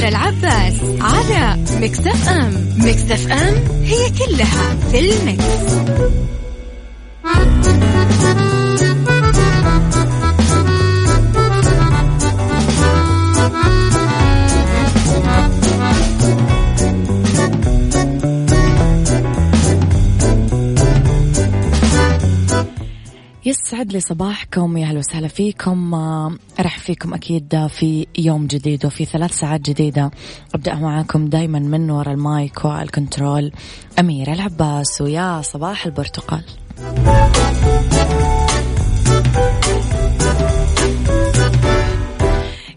أميرة العباس على مكتف أم مكتف أم هي كلها في المكس. لي صباحكم يا أهلا وسهلا فيكم. ارحب فيكم أكيد في يوم جديد وفي ثلاث ساعات جديدة. أبدأ معاكم دائما من وراء المايك والكنترول. اميره العباس ويا صباح البرتقال.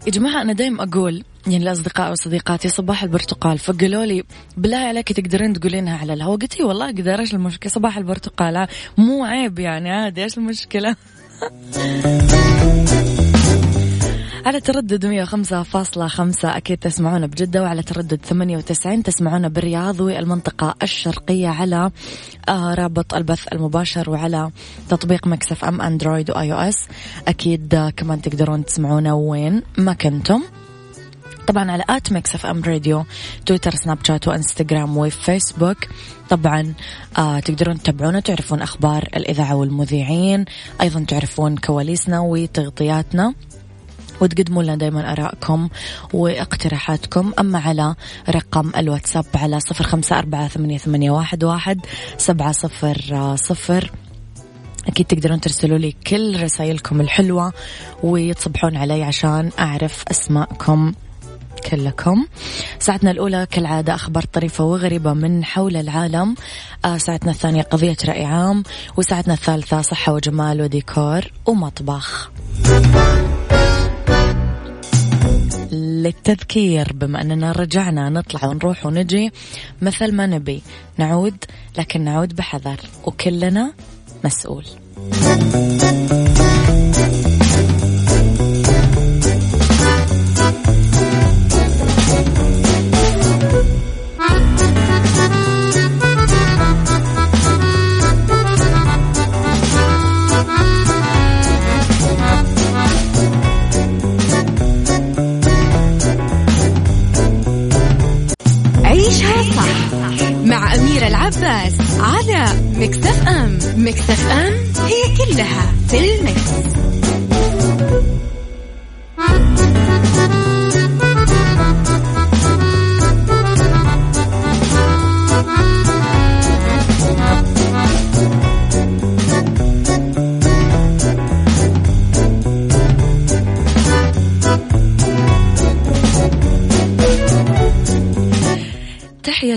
يا جماعة أنا دايم أقول يعني لأصدقائي وصديقاتي صباح البرتقال. فقالوا لي بالله عليك تقدرين تقولينها على الهواء؟ قلت والله أقدر إيش المشكلة؟ صباح البرتقال. مو عيب يعني عادي إيش المشكلة؟ على تردد 105.5 أكيد تسمعونا بجدة وعلى تردد 98 تسمعونا بالرياض والمنطقة الشرقية على آه، رابط البث المباشر وعلى تطبيق Mix FM Android و iOS. أكيد آه، كمان تقدرون تسمعونا وين ما كنتم. طبعا على at Mix FM Radio تويتر سناب شات وإنستغرام وفيسبوك. طبعا آه تقدرون تتابعونا تعرفون أخبار الإذاعة والمذيعين. أيضا تعرفون كواليسنا وتغطياتنا. وتقدموا لنا دايما أراءكم واقتراحاتكم. أما على رقم الواتساب على صفر خمسة أربعة ثمانية, واحد سبعة صفر صفر. أكيد تقدرون ترسلوا لي كل رسائلكم الحلوة وتصبحون علي عشان أعرف أسماءكم. كلكم ساعتنا الأولى كالعادة أخبار طريفة وغريبة من حول العالم. آه ساعتنا الثانية قضية رأي عام. وساعتنا الثالثة صحة وجمال وديكور ومطبخ. للتذكير بما أننا رجعنا نطلع ونروح ونجي مثل ما نبي. نعود لكن نعود بحذر وكلنا مسؤول. العباس على مكتف ام مكتف ام هي كلها في المكس.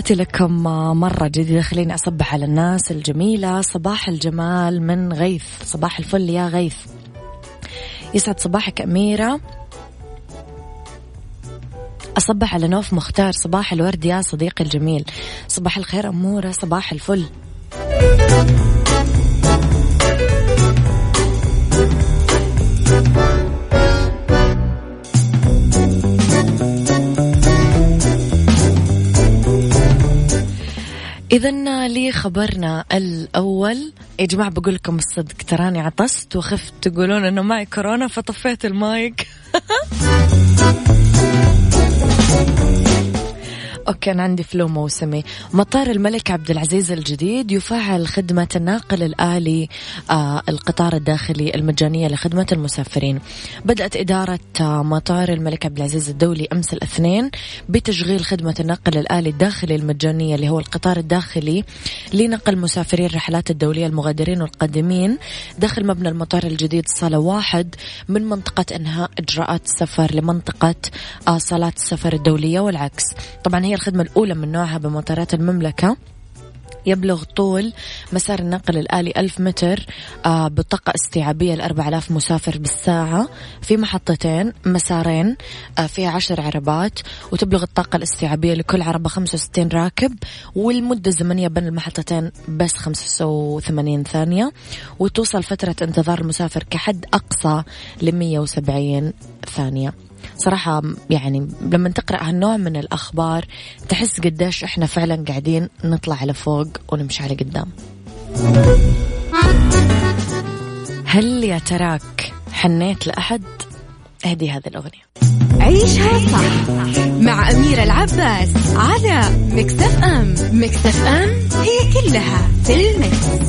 تحياتي لكم مرة جديدة خليني أصبح على الناس الجميلة. صباح الجمال من غيث. صباح الفل يا غيث. يسعد صباحك أميرة. أصبح على نوف مختار. صباح الورد يا صديقي الجميل. صباح الخير أمورة. صباح الفل. إذا لي خبرنا الأول. يا جماعة بقول لكم الصدق تراني عطست وخفت تقولون إنه معي كورونا فطفيت المايك. أنا عندي فلو موسمي. مطار الملك عبد العزيز الجديد يفعل خدمة الناقل الآلي آه القطار الداخلي المجانية لخدمة المسافرين. بدأت إدارة آه مطار الملك عبد العزيز الدولي أمس الاثنين بتشغيل خدمة النقل الآلي الداخلي المجانية اللي هو القطار الداخلي لنقل مسافري الرحلات الدولية المغادرين والقادمين داخل مبنى المطار الجديد صالة واحد من منطقة إنهاء إجراءات السفر لمنطقة آه صالات السفر الدولية والعكس. طبعا هي الخدمة الأولى من نوعها بمطارات المملكة. يبلغ طول مسار النقل الآلي ألف متر آه بطاقة استيعابية لأربع آلاف مسافر بالساعة. في محطتين مسارين آه فيها عشر عربات. وتبلغ الطاقة الاستيعابية لكل عربة 65 راكب. والمدة الزمنية بين المحطتين بس 85 ثانية. وتوصل فترة انتظار المسافر كحد أقصى ل 170 ثانية. صراحة يعني لما تقرأ هالنوع من الأخبار تحس قديش إحنا فعلا قاعدين نطلع على فوق ونمشي على قدام. هل يا تراك حنيت لأحد؟ اهدي هذه الأغنية. عيشها صح مع أميرة العباس على مكتف أم مكتف أم هي كلها في المكس.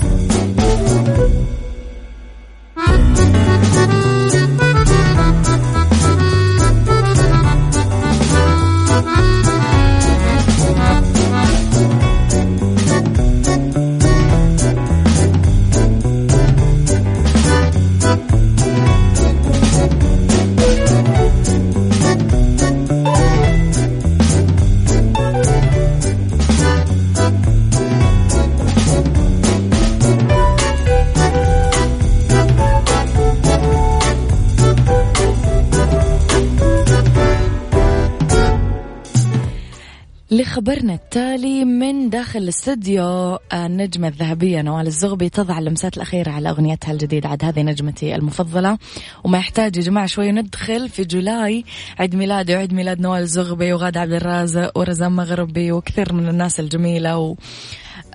لخبرنا التالي من داخل الاستديو النجمة الذهبية نوال الزغبي تضع اللمسات الأخيرة على أغنيتها الجديدة عاد هذه نجمتي المفضلة. وما يحتاج يا جماعة شوي ندخل في July عيد ميلادي وعيد ميلاد نوال الزغبي وغادة عبد الرازق ورزان مغربي وكثير من الناس الجميلة و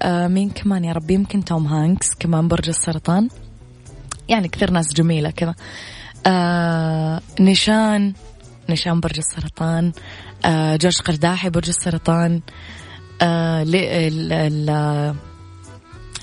آه مين كمان يا ربي؟ يمكن توم هانكس كمان برج السرطان. يعني كثير ناس جميلة كذا. آه نشان نشان برج السرطان. آه جورج قرداحي برج السرطان آه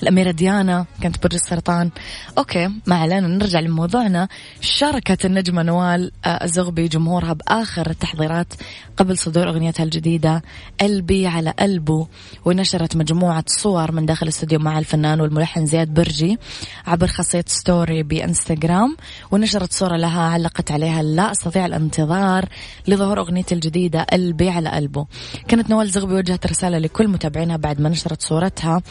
الأميرة ديانا كانت برج السرطان. أوكي ما علينا نرجع لموضوعنا. شاركت النجمة نوال آه، الزغبي جمهورها بآخر التحضيرات قبل صدور أغنيتها الجديدة قلبي على قلبه ونشرت مجموعة صور من داخل الاستوديو مع الفنان والملحن زياد برجي عبر خاصية story بإنستغرام. ونشرت صورة لها علقت عليها لا أستطيع الانتظار لظهور أغنيتي الجديدة قلبي على قلبه كانت نوال زغبي وجهت رسالة لكل متابعينها بعد ما نشرت صورتها. آه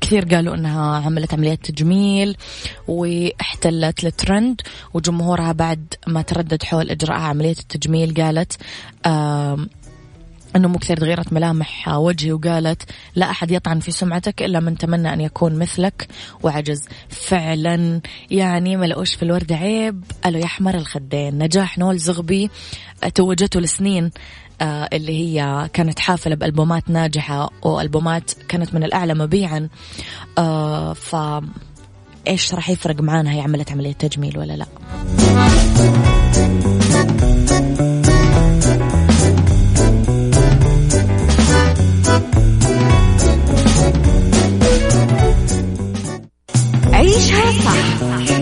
كثير قالوا إنها عملت عمليات تجميل واحتلت الترند وجمهورها بعد ما تردد حول اجراء عملية التجميل قالت آه إنه مو كثير تغيرت ملامح وجهي وقالت لا أحد يطعن في سمعتك إلا من تمنى أن يكون مثلك. وعجز. فعلا يعني ما لقوش في الورد عيب. قالوا يا احمر الخدين نجاح نول زغبي توجته لسنين. آه، اللي هي كانت حافلة بألبومات ناجحة وألبومات كانت من الأعلى مبيعا. آه، ف إيش راح يفرق معانا هي عملت عملية تجميل ولا لا؟ عيشها صح.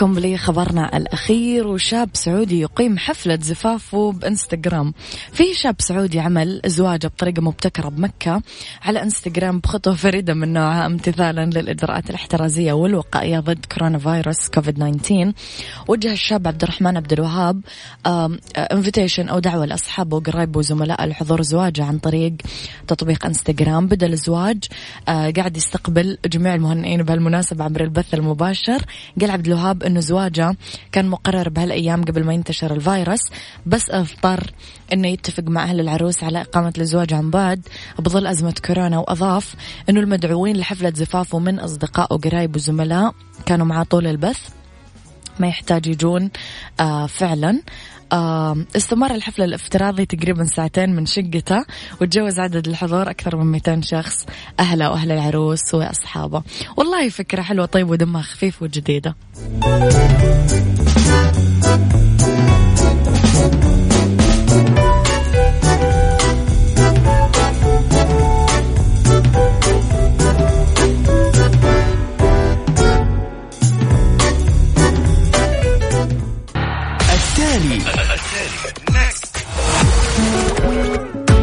لكم لخبرنا الأخير وشاب سعودي يقيم حفلة زفافه بإنستغرام. في شاب سعودي عمل زواجه بطريقة مبتكرة بمكة على إنستغرام بخطوة فريدة من نوعها امتثالا للإجراءات الاحترازية والوقائية ضد كورونا فيروس كوفيد 19 وجه الشاب عبد الرحمن عبد الوهاب invitation أو دعوة لأصحابه وقرايبه وزملائه لحضور زواجه عن طريق تطبيق إنستغرام. بدأ الزواج آه، قاعد يستقبل جميع المهنئين بهالمناسبة عبر البث المباشر. قال عبد الوهاب إنه زواجه كان مقرر بهالأيام قبل ما ينتشر الفيروس بس أضطر إنه يتفق مع أهل العروس على إقامة الزواج عن بعد بظل أزمة كورونا وأضاف إنه المدعوين لحفلة زفافه من اصدقاء وقرايب وزملاء كانوا معاه طول البث ما يحتاج يجون آه فعلا. استمر الحفل الافتراضي تقريبا ساعتين من شقته وتجاوز عدد الحضور أكثر من 200 شخص أهله وأهل العروس وأصحابه. والله فكرة حلوة طيب ودمها خفيف وجديدة.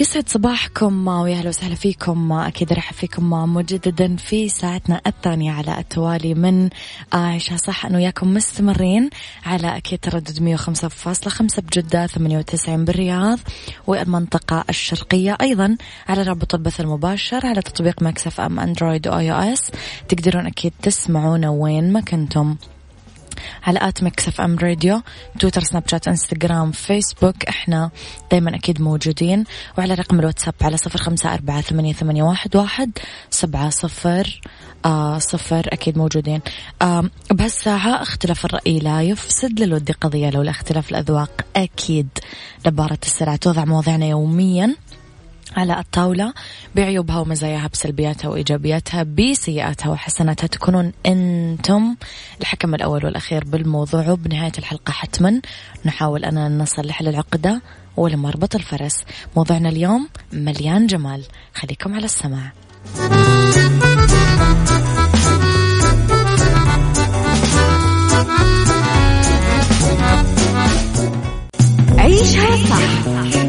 يسعد صباحكم ويا أهلا وسهلا فيكم. أكيد رحب فيكم مجددا في ساعتنا الثانية على التوالي من عيشها صح أنه وياكم مستمرين على أكيد تردد 105.5 بجدة 98 بالرياض والمنطقة الشرقية. أيضا على رابط البث المباشر على تطبيق Mix FM Android و iOS. تقدرون أكيد تسمعونا وين ما كنتم. على at Mix FM Radio تويتر سناب شات إنستغرام فيسبوك إحنا دايما أكيد موجودين. وعلى رقم الواتساب على صفر خمسة أربعة ثمانية, ثمانية واحد, واحد سبعة صفر آه صفر أكيد موجودين. آه بهالساعة اختلاف الرأي لا يفسد للود قضية لولا اختلاف الأذواق. أكيد لبارة السرعة توضع مواضيعنا يوميا. على الطاولة بعيوبها ومزاياها بسلبياتها وإيجابياتها بسيئاتها وحسناتها تكونون أنتم الحكم الأول والأخير بالموضوع وبنهاية الحلقة حتما. نحاول أن نصل لحل العقدة ولمربط الفرس. موضوعنا اليوم مليان جمال. خليكم على السماع. عيشها صح.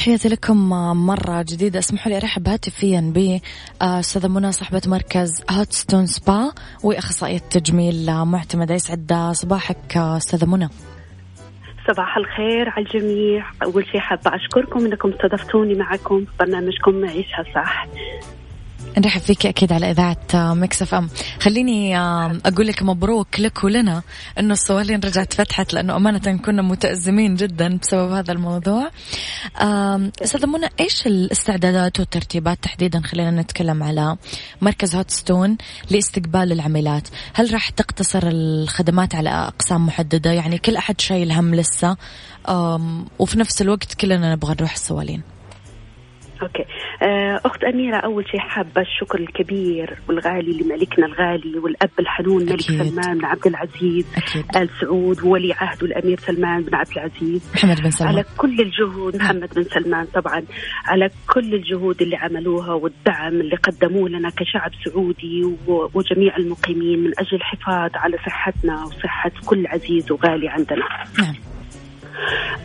تحياتي لكم مرة جديدة. اسمحوا لي أرحب هاتفيا بأستاذة منى صاحبة مركز Hot Stone Spa وأخصائية تجميل معتمدة. يسعد صباحك أستاذة منى. صباح الخير على الجميع. أول شيء حابة أشكركم أنكم استضفتوني معكم. في برنامجكم عيشها صح. نرحب فيك أكيد على إذاعة Mix FM. خليني أقول لك مبروك لك ولنا إنه الصوالين رجعت فتحت لأنه أمانة كنا متأزمين جدا بسبب هذا الموضوع. أستاذة منى إيش الاستعدادات والترتيبات تحديدا؟ خلينا نتكلم على مركز Hot Stone لاستقبال العميلات. هل راح تقتصر الخدمات على أقسام محددة؟ يعني كل أحد شايل هم لسه. وفي نفس الوقت كلنا نبغى نروح الصوالين. okay آه، أخت أميرة أول شيء حابة الشكر الكبير والغالي لملكنا الغالي والأب الحنون ملك أكيد. سلمان بن عبد العزيز أكيد. آل سعود وولي عهده الأمير سلمان بن عبد العزيز محمد بن سلمان على كل الجهود نعم. محمد بن سلمان طبعا على كل الجهود اللي عملوها والدعم اللي قدموه لنا كشعب سعودي وجميع المقيمين من أجل الحفاظ على صحتنا وصحة كل عزيز وغالي عندنا نعم.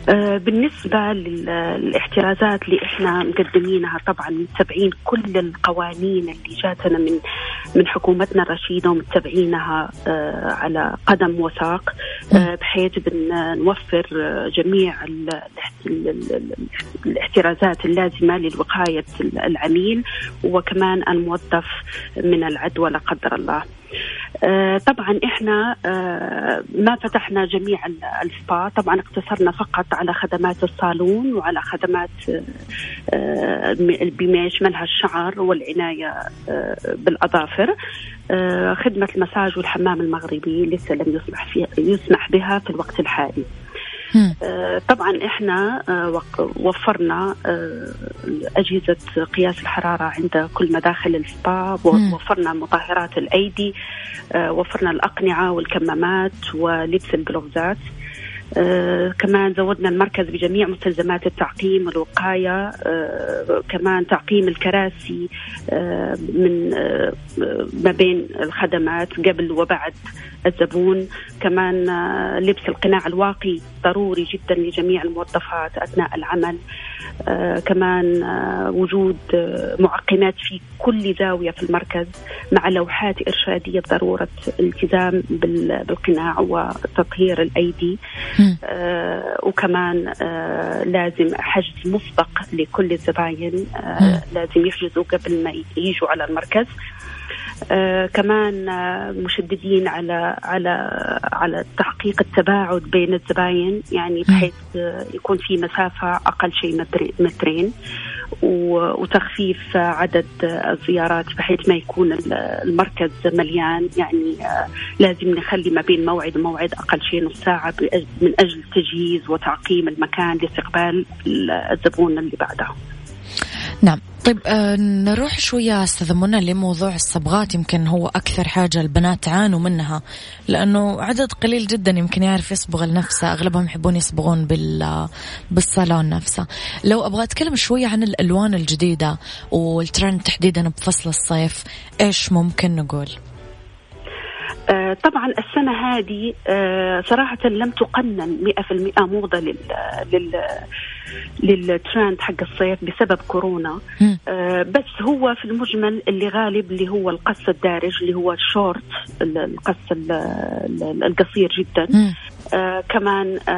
آه، بالنسبة للاحترازات اللي إحنا مقدمينها طبعا متبعين كل القوانين اللي جاتنا من من حكومتنا الرشيدة ومتبعينها آه، على قدم وساق آه، بحيث بنوفر جميع الاحترازات اللازمة للوقاية العميل وكمان الموظف من العدوى لا قدر الله. آه، طبعا إحنا آه، ما فتحنا جميع السبا. طبعا اقتصرنا فقط على خدمات الصالون وعلى خدمات آه، بما يشملها الشعر والعناية بالأظافر. خدمة المساج والحمام المغربي لسه لم يسمح فيها يسمح بها في الوقت الحالي. طبعا إحنا وفرنا أجهزة قياس الحرارة عند كل مداخل السبا وفرنا مطهرات الأيدي وفرنا الأقنعة والكمامات ولبس البلوزات. آه كمان زودنا المركز بجميع مستلزمات التعقيم والوقاية آه كمان تعقيم الكراسي آه من ما بين الخدمات قبل وبعد الزبون كمان لبس القناع الواقي ضروري جدا لجميع الموظفات أثناء العمل. كمان آه وجود آه معقمات في كل زاوية في المركز مع لوحات إرشادية بضرورة الالتزام بالقناع وتطهير الأيدي. آه وكمان آه لازم حجز مسبق لكل الزباين. آه لازم يحجزوا قبل ما يجوا على المركز. آه كمان آه مشددين على على على تحقيق التباعد بين الزباين يعني بحيث آه يكون في مسافة أقل شيء مترين وتخفيف عدد الزيارات بحيث ما يكون المركز مليان. يعني لازم نخلي ما بين موعد وموعد أقل شيء نص ساعة من أجل تجهيز وتعقيم المكان لاستقبال الزبون اللي بعده. نعم. طيب آه نروح شوية أستاذ منى لموضوع الصبغات. يمكن هو أكثر حاجة البنات عانوا منها لأنه عدد قليل جدا يمكن يعرف يصبغ لنفسه. أغلبهم يحبون يصبغون بال بالصالون نفسه. لو أبغى أتكلم شوية عن الألوان الجديدة والترند تحديدا بفصل الصيف إيش ممكن نقول؟ آه طبعا السنة هذه آه صراحة لم تقنن 100% موضة لل, لل للترند حق الصيف بسبب كورونا. آه بس هو في المجمل اللي غالب اللي هو القص الدارج اللي هو الشورت القص القصير جدا. آه كمان آه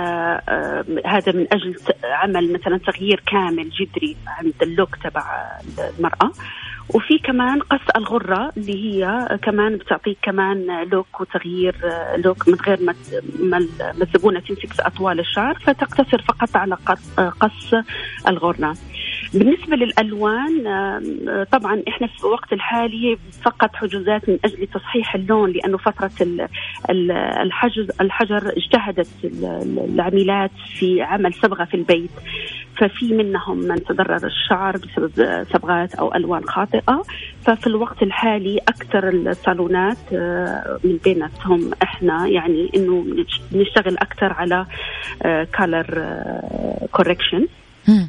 آه هذا من أجل عمل مثلا تغيير كامل جذري عند ال look تبع المرأة. وفي كمان قص الغرة اللي هي كمان بتعطيك كمان look وتغيير لوك من غير ما ما الزبونة تمسك أطوال الشعر فتقتصر فقط على قص الغرة. بالنسبة للألوان طبعا إحنا في الوقت الحالي فقط حجوزات من أجل تصحيح اللون لأنه فترة الحجر الحجر اجتهدت العميلات في عمل صبغة في البيت. ففي منهم من تضرر الشعر بسبب صبغات أو ألوان خاطئة. ففي الوقت الحالي أكثر الصالونات من بيناتهم إحنا يعني إنه نشتغل أكثر على color correction آه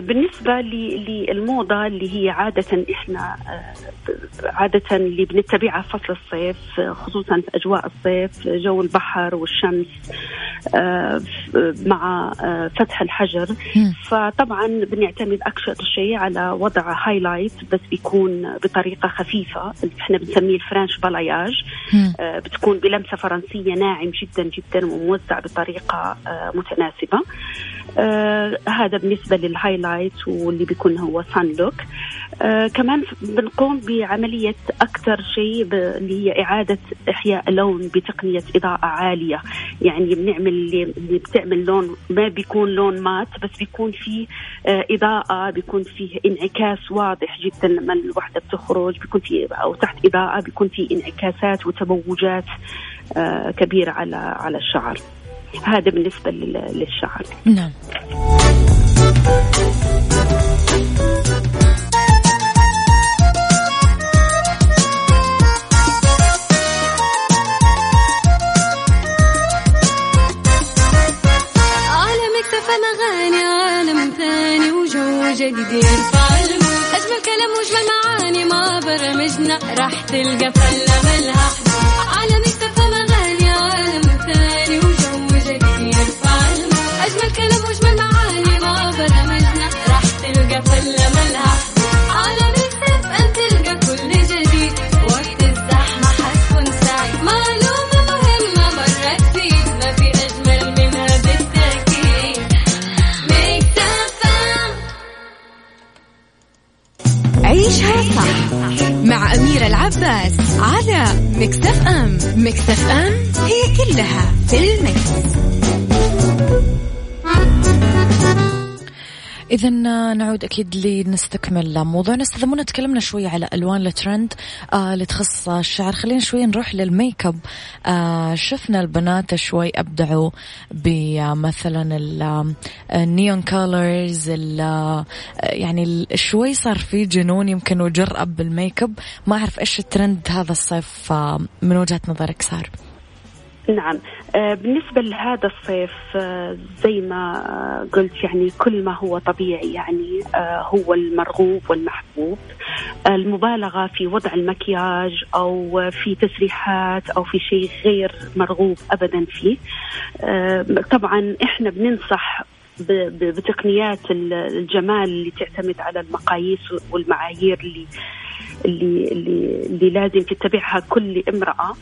بالنسبة للموضة اللي هي عادة إحنا آه عادة اللي بنتبعها فصل الصيف خصوصا في أجواء الصيف جو البحر والشمس آه مع فتح الحجر. فطبعا بنعتمد أكثر شيء على وضع highlight بس بيكون بطريقة خفيفة إحنا بنسميه ال French balayage بتكون بلمسة فرنسية ناعم جدا جدا وموزع بطريقة متناسبة. هذا بالنسبة لل highlight واللي بيكون هو sun look آه كمان بنقوم بعملية أكثر شيء اللي هي إعادة إحياء لون بتقنية إضاءة عالية. يعني بنعمل اللي بتعمل لون ما بيكون لون مات بس بيكون فيه آه إضاءة بيكون فيه انعكاس واضح جدا لما الوحدة بتخرج بيكون فيه أو تحت إضاءة بيكون فيه انعكاسات وتموجات آه كبيرة على على الشعر. هذا بالنسبة للشعر. نعم. جديد. أجمل كلام وأجمل معاني ما برمجنا راح تلقى فلة ملها على مكتب أغاني عالم ثاني برمجنا راح تلقى فلة ملها على مكتب أن تلقى كل جديد وقت الزحمة حتكون سعيد معلومة مهمة مرة تفيد ما في أجمل منها بالتأكيد عيشها صح مع أميرة العباس على مكتف أم إذا نعود أكيد لنستكمل موضوعنا. أستاذ منى تكلمنا شوي على ألوان الترند آه اللي تخص الشعر. خلينا شوي نروح للميك أب. آه شفنا البنات شوي أبدعوا بمثلا النيون كولرز يعني شوي صار في جنون يمكن وجرأة بالميك أب. ما أعرف إيش الترند هذا الصيف آه من وجهة نظرك صار نعم. آه، بالنسبة لهذا الصيف آه، زي ما آه، قلت يعني كل ما هو طبيعي يعني هو المرغوب والمحبوب. المبالغة في وضع المكياج أو في تسريحات أو في شيء غير مرغوب أبدا فيه. طبعا إحنا بننصح بتقنيات الجمال اللي تعتمد على المقاييس والمعايير اللي اللي اللي, اللي لازم تتبعها كل امرأة.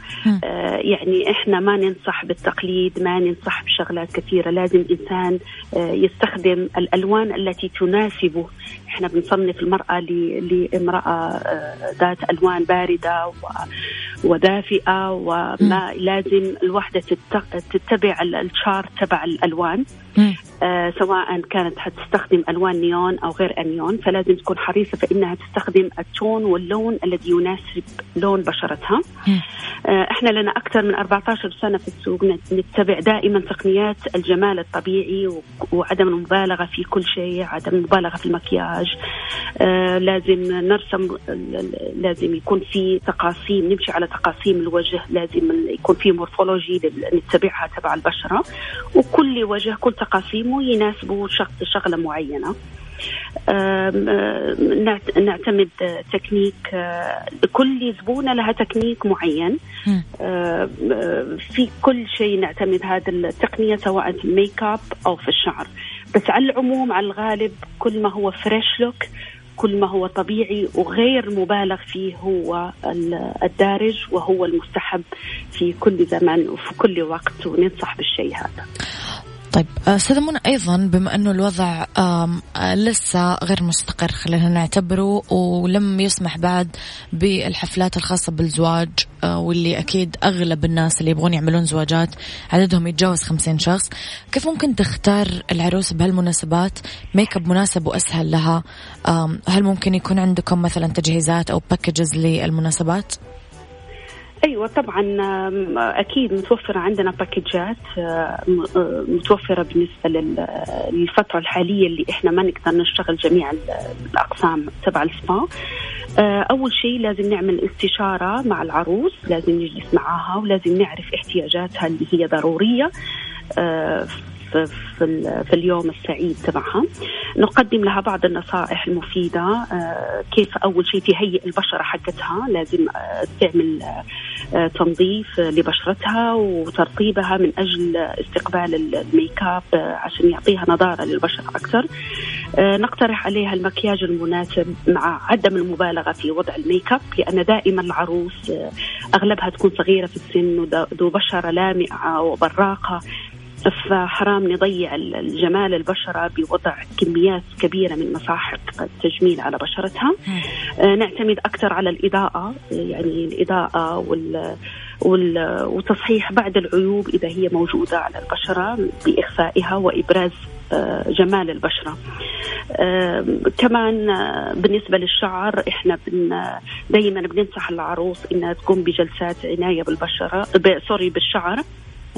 آه يعني إحنا ما ننصح بالتقليد ما ننصح بشغلات كثيرة. لازم الانسان آه يستخدم الألوان التي تناسبه. إحنا بنصنف المرأة لامرأة آه ذات ألوان باردة ودافئه وما لازم الوحدة تتبع الشارت تبع الألوان. آه سواء كانت حتستخدم ألوان نيون أو غير أنيون فلازم تكون حريصة فإنها تستخدم التون واللون الذي يناسب لون بشرتها. آه إحنا لنا أكثر من 14 سنة في السوق. نتبع دائما تقنيات الجمال الطبيعي وعدم المبالغة في كل شيء عدم المبالغة في المكياج. آه لازم نرسم لازم يكون في تقاسيم نمشي على تقاسيم الوجه. لازم يكون في morphology نتبعها تبع البشرة. وكل وجه كل تقاسيمه يناسبه شغلة معينة. نعتمد تكنيك كل زبونة لها تكنيك معين. في كل شيء نعتمد هذه التقنية سواء في الميك أب أو في الشعر. بس على العموم على الغالب كل ما هو fresh look كل ما هو طبيعي وغير مبالغ فيه هو الدارج وهو المستحب في كل زمان وفي كل وقت وننصح بالشيء هذا. طيب أستاذ منى أيضا بما أنه الوضع لسه غير مستقر خلينا نعتبره ولم يسمح بعد بالحفلات الخاصة بالزواج واللي أكيد أغلب الناس اللي يبغون يعملون زواجات عددهم يتجاوز خمسين شخص كيف ممكن تختار العروس بهالمناسبات؟ ميك اب مناسب وأسهل لها هل ممكن يكون عندكم مثلا تجهيزات أو packages للمناسبات؟ أيوه طبعا أكيد متوفرة عندنا package ات آه، متوفرة بالنسبة للفترة الحالية اللي إحنا ما نقدر نشتغل جميع الأقسام تبع السبا. آه، أول شيء لازم نعمل استشارة مع العروس لازم نجلس معاها ولازم نعرف احتياجاتها اللي هي ضرورية. آه، في, في اليوم السعيد تبعها. نقدم لها بعض النصائح المفيدة. آه، كيف أول شيء تهيئ البشرة حقتها. لازم آه، تعمل آه، تنظيف لبشرتها وترطيبها من أجل استقبال الميك أب عشان يعطيها نضارة للبشرة أكثر. نقترح عليها المكياج المناسب مع عدم المبالغة في وضع الميك أب لأن دائما العروس أغلبها تكون صغيرة في السن وذو بشرة لامعة وبراقة. فحرام نضيع الجمال البشرة بوضع كميات كبيرة من مساحق التجميل على بشرتها. آه، نعتمد أكثر على الإضاءة يعني الإضاءة وال وتصحيح بعض العيوب إذا هي موجودة على البشرة بإخفائها وإبراز آه، جمال البشرة. آه، كمان بالنسبة للشعر إحنا بن دايما بننصح العروس إنها تقوم بجلسات عناية بالبشرة سوري بالشعر.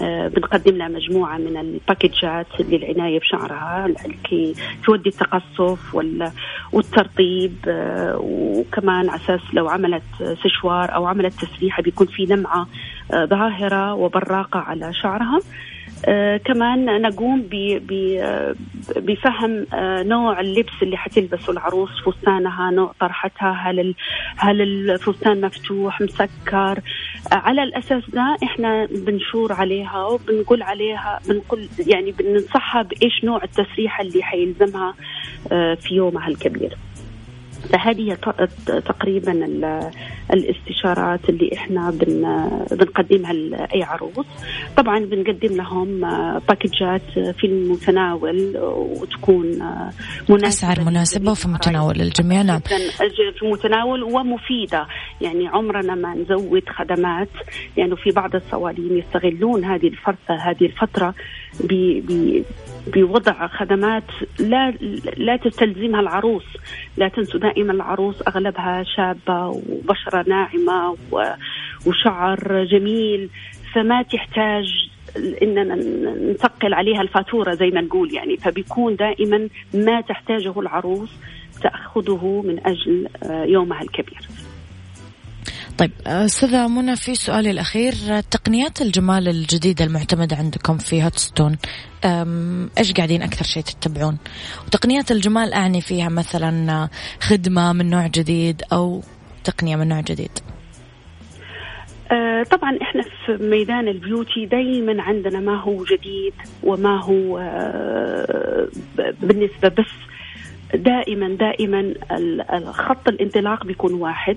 بنقدم لها مجموعة من الباكجات للعناية بشعرها لكي تودي التقصف والترطيب آه، وكمان أساس لو عملت سشوار أو عملت تسريحة بيكون في لمعة آه، ظاهرة وبراقة على شعرها. آه كمان نقوم بفهم آه نوع اللبس اللي حتلبسه العروس. فستانها نوع طرحتها هل هل الفستان مفتوح مسكر. آه على الأساس ده إحنا بنشور عليها وبنقول عليها بنقول يعني بننصحها بإيش نوع التسريحة اللي حيلزمها آه، في يومها الكبير. فهذه تقريبا الاستشارات اللي إحنا بن بنقدمها لأي عروس طبعا بنقدم لهم باكجات في المتناول وتكون مناسبة أسعار مناسبة وفي متناول الجميع نعم. في متناول ومفيدة. يعني عمرنا ما نزود خدمات. لأنه يعني في بعض الصوالين يستغلون هذه الفرصة هذه الفترة بوضع خدمات لا لا تستلزمها العروس. لا تنسوا دائما العروس أغلبها شابة وبشرة ناعمة وشعر جميل فما تحتاج اننا نثقل عليها الفاتورة زي ما نقول يعني فبيكون دائما ما تحتاجه العروس تأخذه من أجل يومها الكبير. طيب أستاذة منى في سؤالي الأخير تقنيات الجمال الجديدة المعتمدة عندكم في هاتستون إيش قاعدين أكثر شيء تتبعون؟ وتقنيات الجمال أعني فيها مثلا خدمة من نوع جديد أو تقنية من نوع جديد. آه طبعا إحنا في ميدان البيوتي دائما عندنا ما هو جديد وما هو آه بالنسبة بس دائما دائما خط الانطلاق بيكون واحد.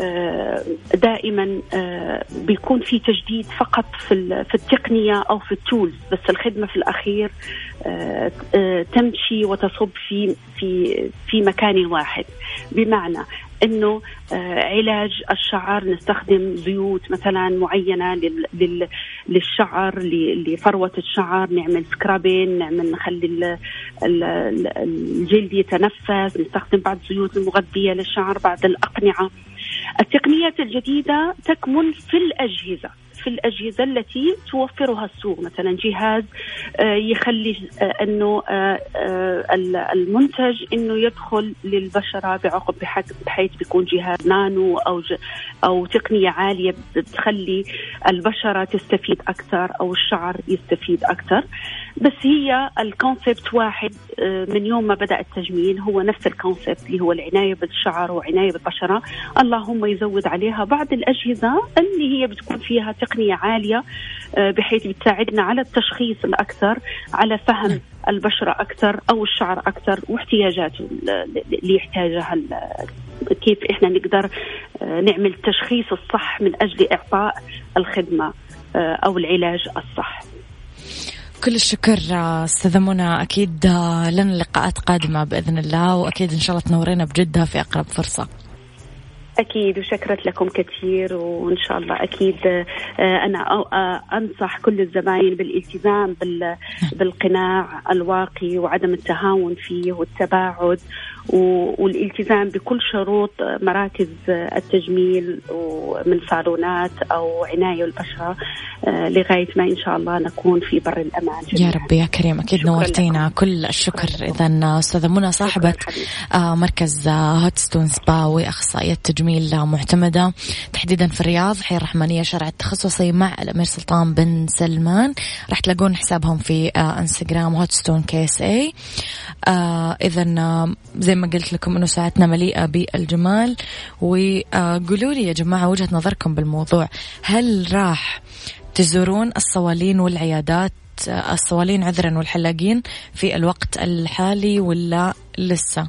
آه، دائما آه، بيكون في تجديد فقط في في التقنية أو في التولز بس الخدمة في الأخير آه، تمشي وتصب في في في مكان واحد. بمعنى إنه علاج الشعر نستخدم زيوت مثلا معينة للشعر لفروة الشعر نعمل سكرابين نعمل نخلي الجلد يتنفس نستخدم بعض الزيوت المغذية للشعر بعض الأقنعة. التقنيات الجديدة تكمن في الأجهزة. في الأجهزة التي توفرها السوق. مثلا جهاز آه، يخلي آه، أنه آه، المنتج أنه يدخل للبشرة بعقب بحيث بيكون جهاز نانو أو أو تقنية عالية بتخلي البشرة تستفيد أكثر أو الشعر يستفيد أكثر. بس هي الكونسبت واحد من يوم ما بدأ التجميل هو نفس الكونسبت اللي هو العناية بالشعر وعناية بالبشرة. اللهم يزود عليها بعض الأجهزة اللي هي بتكون فيها تقنية عالية آه، بحيث بتساعدنا على التشخيص الأكثر على فهم البشرة أكثر أو الشعر أكثر واحتياجاته اللي يحتاجها كيف إحنا نقدر آه، نعمل التشخيص الصح من أجل إعطاء الخدمة آه، أو العلاج الصح. كل الشكر أستاذة منى. أكيد لنا لقاءات قادمة بإذن الله وأكيد إن شاء الله تنورينا بجدة في أقرب فرصة. أكيد وشكرت لكم كثير وإن شاء الله أكيد آه، أنا آه، أنصح كل الزباين بالالتزام بالقناع الواقي وعدم التهاون فيه والتباعد. والالتزام بكل شروط مراكز التجميل ومن صالونات أو عناية البشرة آه، لغاية ما إن شاء الله نكون في بر الأمان جميعا. يا رب يا كريم أكيد نورتينا لكم. كل الشكر. إذا أستاذة منى صاحبة مركز هوتستون سبا وأخصائية تجميل جميل معتمدة تحديدا في الرياض حي الرحمانية شارع التخصصي مع الأمير سلطان بن سلمان. راح تلاقون حسابهم في آه، انستغرام هوتستون كيس اي آه آه، زي ما قلت لكم أنه ساعتنا مليئة بالجمال. وقولوا لي يا جماعة وجهة نظركم بالموضوع. هل راح تزورون الصوالين والعيادات الصوالين عذرا والحلاقين في الوقت الحالي ولا لسه؟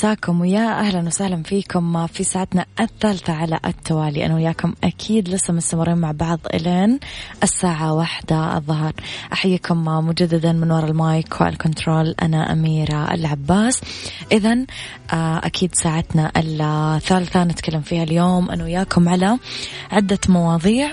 مساكم ويا أهلا وسهلا فيكم في ساعتنا الثالثة على التوالي. أنا وياكم أكيد لسه مستمرين مع بعض إلين الساعة واحدة الظهر. أحييكم مجددا من وراء ال mic وال control أنا أميرة العباس. اذا آه، أكيد ساعتنا الثالثة نتكلم فيها اليوم. أنا وياكم على عدة مواضيع.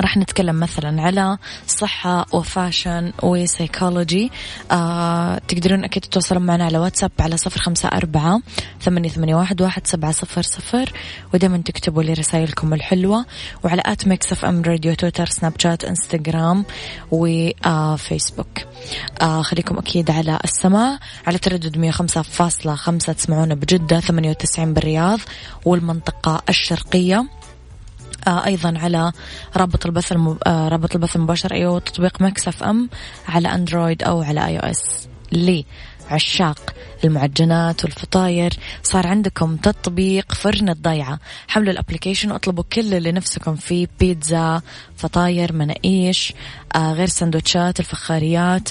راح نتكلم مثلا على صحة و fashion و psychology. آه تقدرون أكيد تتواصلون معنا على واتساب على صفر خمسة أربعة ثمانية, ثمانية واحد, واحد سبعة صفر صفر. ودائما تكتبوا لي رسائلكم الحلوة وعلى at Mix FM Radio تويتر سناب شات إنستغرام وفيسبوك آه خليكم أكيد على السماع على تردد مية خمسة فاصلة خمسة. تسمعونا بجدة ثمانية وتسعين بالرياض والمنطقة الشرقية. آه أيضا على رابط البث. آه رابط البث المباشر أيوة تطبيق Mix FM على أندرويد أو على iOS لي عشاق المعجنات والفطاير صار عندكم تطبيق فرن الضيعة حملوا ال application واطلبوا كل اللي نفسكم فيه بيتزا فطاير مناقيش آه غير سندوتشات الفخاريات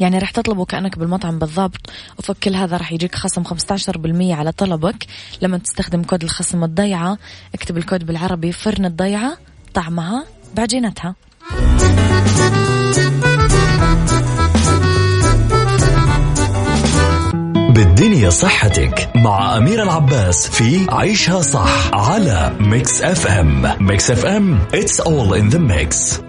يعني راح تطلبه كأنك بالمطعم بالضبط. وفوق كل هذا راح يجيك خصم 15% على طلبك. لما تستخدم كود الخصم الضيعة اكتب الكود بالعربي فرن الضيعة طعمها بعجينتها. بالدنيا صحتك مع أميرة العباس في عيشها صح على Mix FM Mix FM it's all in the mix.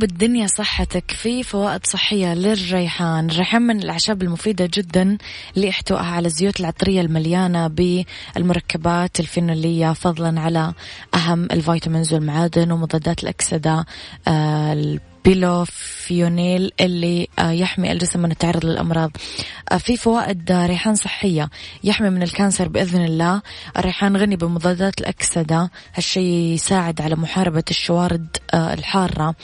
لأنه بالدنيا صحتك في فوائد صحية للريحان. الريحان من الأعشاب المفيدة جدا لإحتوائها على الزيوت العطرية المليانة بالمركبات الفينولية فضلا على أهم ال vitamins والمعادن ومضادات الأكسدة آه، بيلوفيونيل اللي آه، يحمي الجسم من التعرض للأمراض. آه، في فوائد ريحان صحية يحمي من ال cancer بإذن الله. الريحان غني بمضادات الأكسدة هالشيء يساعد على محاربة الشوارد آه، الحارة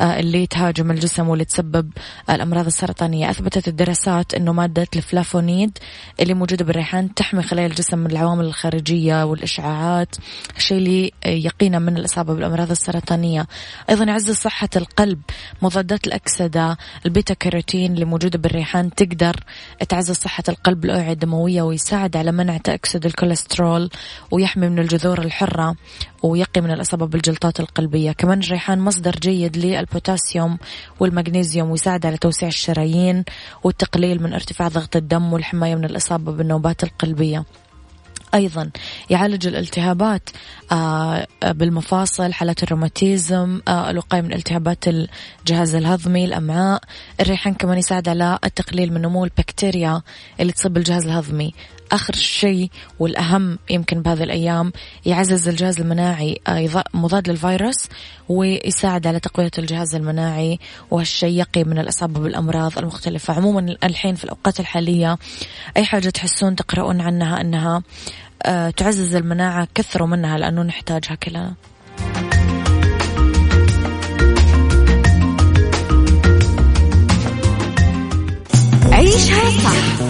اللي تهاجم الجسم واللي تسبب الأمراض السرطانية. أثبتت الدراسات أنه مادة الفلافونيد اللي موجودة بالريحان تحمي خلايا الجسم من العوامل الخارجية والإشعاعات الشيء اللي يقينا من الإصابة بالأمراض السرطانية. أيضا يعزز صحة القلب مضادات الأكسدة البيتا كاروتين اللي موجودة بالريحان تقدر تعزز صحة القلب الأوعية الدموية ويساعد على منع تأكسد الكوليسترول ويحمي من الجذور الحرة ويقي من الإصابة بالجلطات القلبية. كمان الريحان مصدر جيد للبوتاسيوم والمغنيسيوم ويساعد على توسيع الشرايين والتقليل من ارتفاع ضغط الدم والحماية من الإصابة بالنوبات القلبية. أيضا يعالج الالتهابات آه، بالمفاصل حالات الروماتيزم آه، الوقاية من التهابات الجهاز الهضمي الأمعاء. الريحان كمان يساعد على التقليل من نمو البكتيريا اللي تصيب الجهاز الهضمي. آخر شيء والأهم يمكن بهذه الأيام يعزز الجهاز المناعي مضاد للفيروس ويساعد على تقوية الجهاز المناعي وهالشيء يقي من الإصابة بالأمراض المختلفة. عموما الحين في الأوقات الحالية أي حاجة تحسون تقرؤون عنها أنها آه، تعزز المناعة كثروا منها لأنه نحتاجها كلنا. عيشها صح.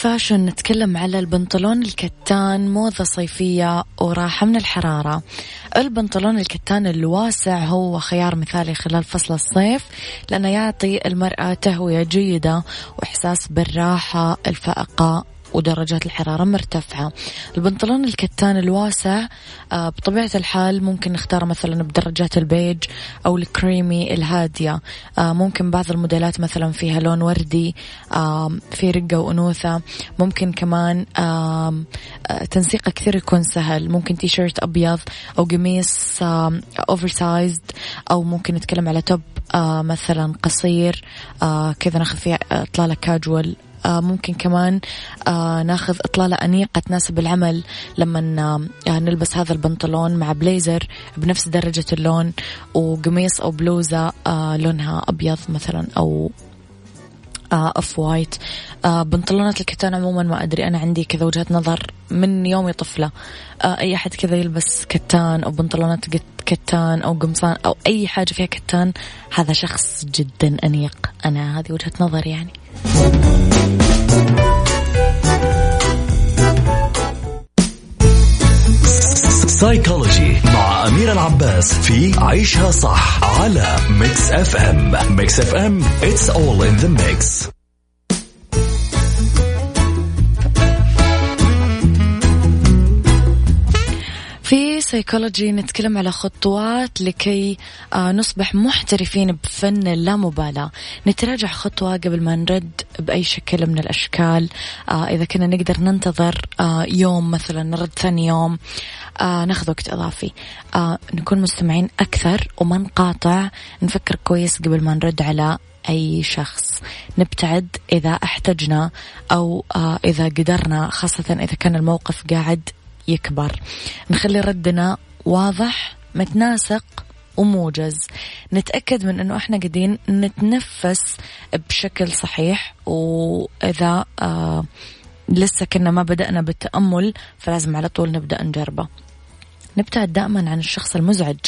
fashion نتكلم على البنطلون الكتان موضة صيفية وراحة من الحرارة. البنطلون الكتان الواسع هو خيار مثالي خلال فصل الصيف لأنه يعطي المرأة تهوية جيدة وإحساس بالراحة الفائقة ودرجات الحرارة مرتفعة. البنطلون الكتان الواسع آه، بطبيعة الحال ممكن نختار مثلا بدرجات البيج أو الكريمي الهادية. آه، ممكن بعض الموديلات مثلا فيها لون وردي في رقة وأنوثة. ممكن كمان تنسيقه كثير يكون سهل. ممكن تي شيرت أبيض أو قميص oversized أو ممكن نتكلم على top آه مثلا قصير. آه كذا ناخذ فيه إطلالة كاجوال آه، ممكن كمان آه، ناخذ إطلالة أنيقة تناسب العمل لما آه، نلبس هذا البنطلون مع بليزر بنفس درجة اللون وقميص أو بلوزة لونها أبيض مثلا أو off-white. بنطلونات الكتان عموما ما أدري أنا عندي كذا وجهة نظر من يومي طفلة. أي أحد كذا يلبس كتان أو بنطلونات كتان أو قمصان أو أي حاجة فيها كتان هذا شخص جدا أنيق. أنا هذه وجهة نظري يعني. سايكولوجي مع أمير العباس في عيشها صح على Mix FM Mix FM it's all in the mix. في سيكولوجي نتكلم على خطوات لكي آه، نصبح محترفين بفن اللامبالاة نتراجع خطوة قبل ما نرد بأي شكل من الأشكال. آه، إذا كنا نقدر ننتظر آه، يوم مثلا نرد ثاني يوم ناخذ وقت إضافي. نكون مستمعين أكثر وما نقاطع نفكر كويس قبل ما نرد على أي شخص. نبتعد إذا أحتجنا أو إذا قدرنا خاصة إذا كان الموقف قاعد يكبر. نخلي ردنا واضح متناسق وموجز. نتأكد من أنه إحنا قاعدين نتنفس بشكل صحيح وإذا آه لسه كنا ما بدأنا بالتأمل فلازم على طول نبدأ نجربه. نبتعد دائما عن الشخص المزعج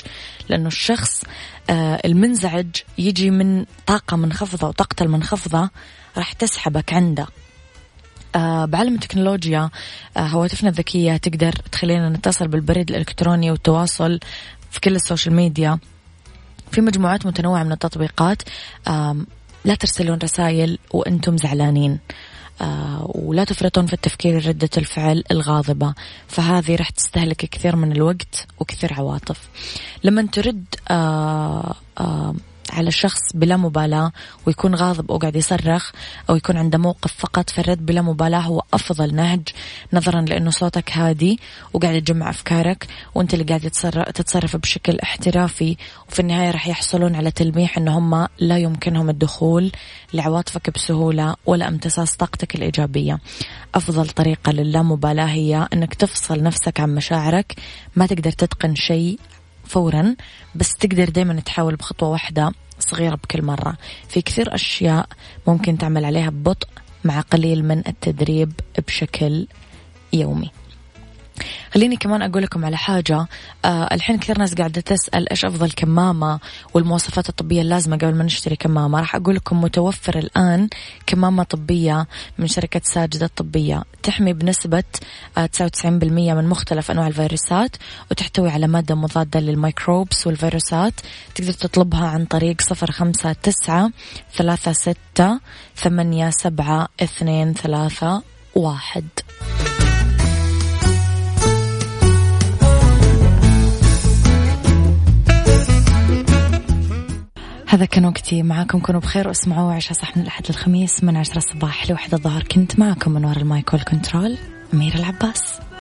لأنه الشخص آه المنزعج يجي من طاقة منخفضة وطاقته المنخفضة راح تسحبك عنده. آه بعالم التكنولوجيا آه هواتفنا الذكية تقدر تخلينا نتصل بالبريد الإلكتروني والتواصل في كل السوشيال ميديا. في مجموعات متنوعة من التطبيقات لا ترسلون رسائل وأنتم زعلانين. آه ولا تفرطون في التفكير ردة الفعل الغاضبة. فهذه راح تستهلك كثير من الوقت وكثير عواطف. لما ترد على شخص بلا مبالاة ويكون غاضب أو قاعد يصرخ أو يكون عنده موقف فقط فالرد بلا مبالاة هو أفضل نهج نظرا لأنه صوتك هادي وقاعد تجمع أفكارك وأنت اللي قاعد تتصرف بشكل احترافي وفي النهاية راح يحصلون على تلميح أنه هم لا يمكنهم الدخول لعواطفك بسهولة ولا امتصاص طاقتك الإيجابية. أفضل طريقة للامبالاة هي أنك تفصل نفسك عن مشاعرك ما تقدر تتقن شيء فورا بس تقدر دايما تحاول بخطوة واحدة صغيرة بكل مرة. في كثير أشياء ممكن تعمل عليها ببطء مع قليل من التدريب بشكل يومي. خليني كمان أقول لكم على حاجة. آه الحين كثير ناس قاعدة تسأل إيش أفضل كمامة والمواصفات الطبية اللازمة قبل ما نشتري كمامة. راح أقول لكم متوفر الآن كمامة طبية من شركة ساجدة الطبية تحمي بنسبة آه 99% من مختلف أنواع الفيروسات وتحتوي على مادة مضادة للميكروبس والفيروسات. تقدر تطلبها عن طريق صفر خمسة تسعة ثلاثة ستة ثمانية سبعة اثنين ثلاثة واحد. هذا كان وقتي معاكم كونوا بخير واسمعوا عشاء صح من الأحد للخميس من عشرة الصباح لوحدة الظهر. كنت معكم من وراء المايك والكنترول أميرة العباس.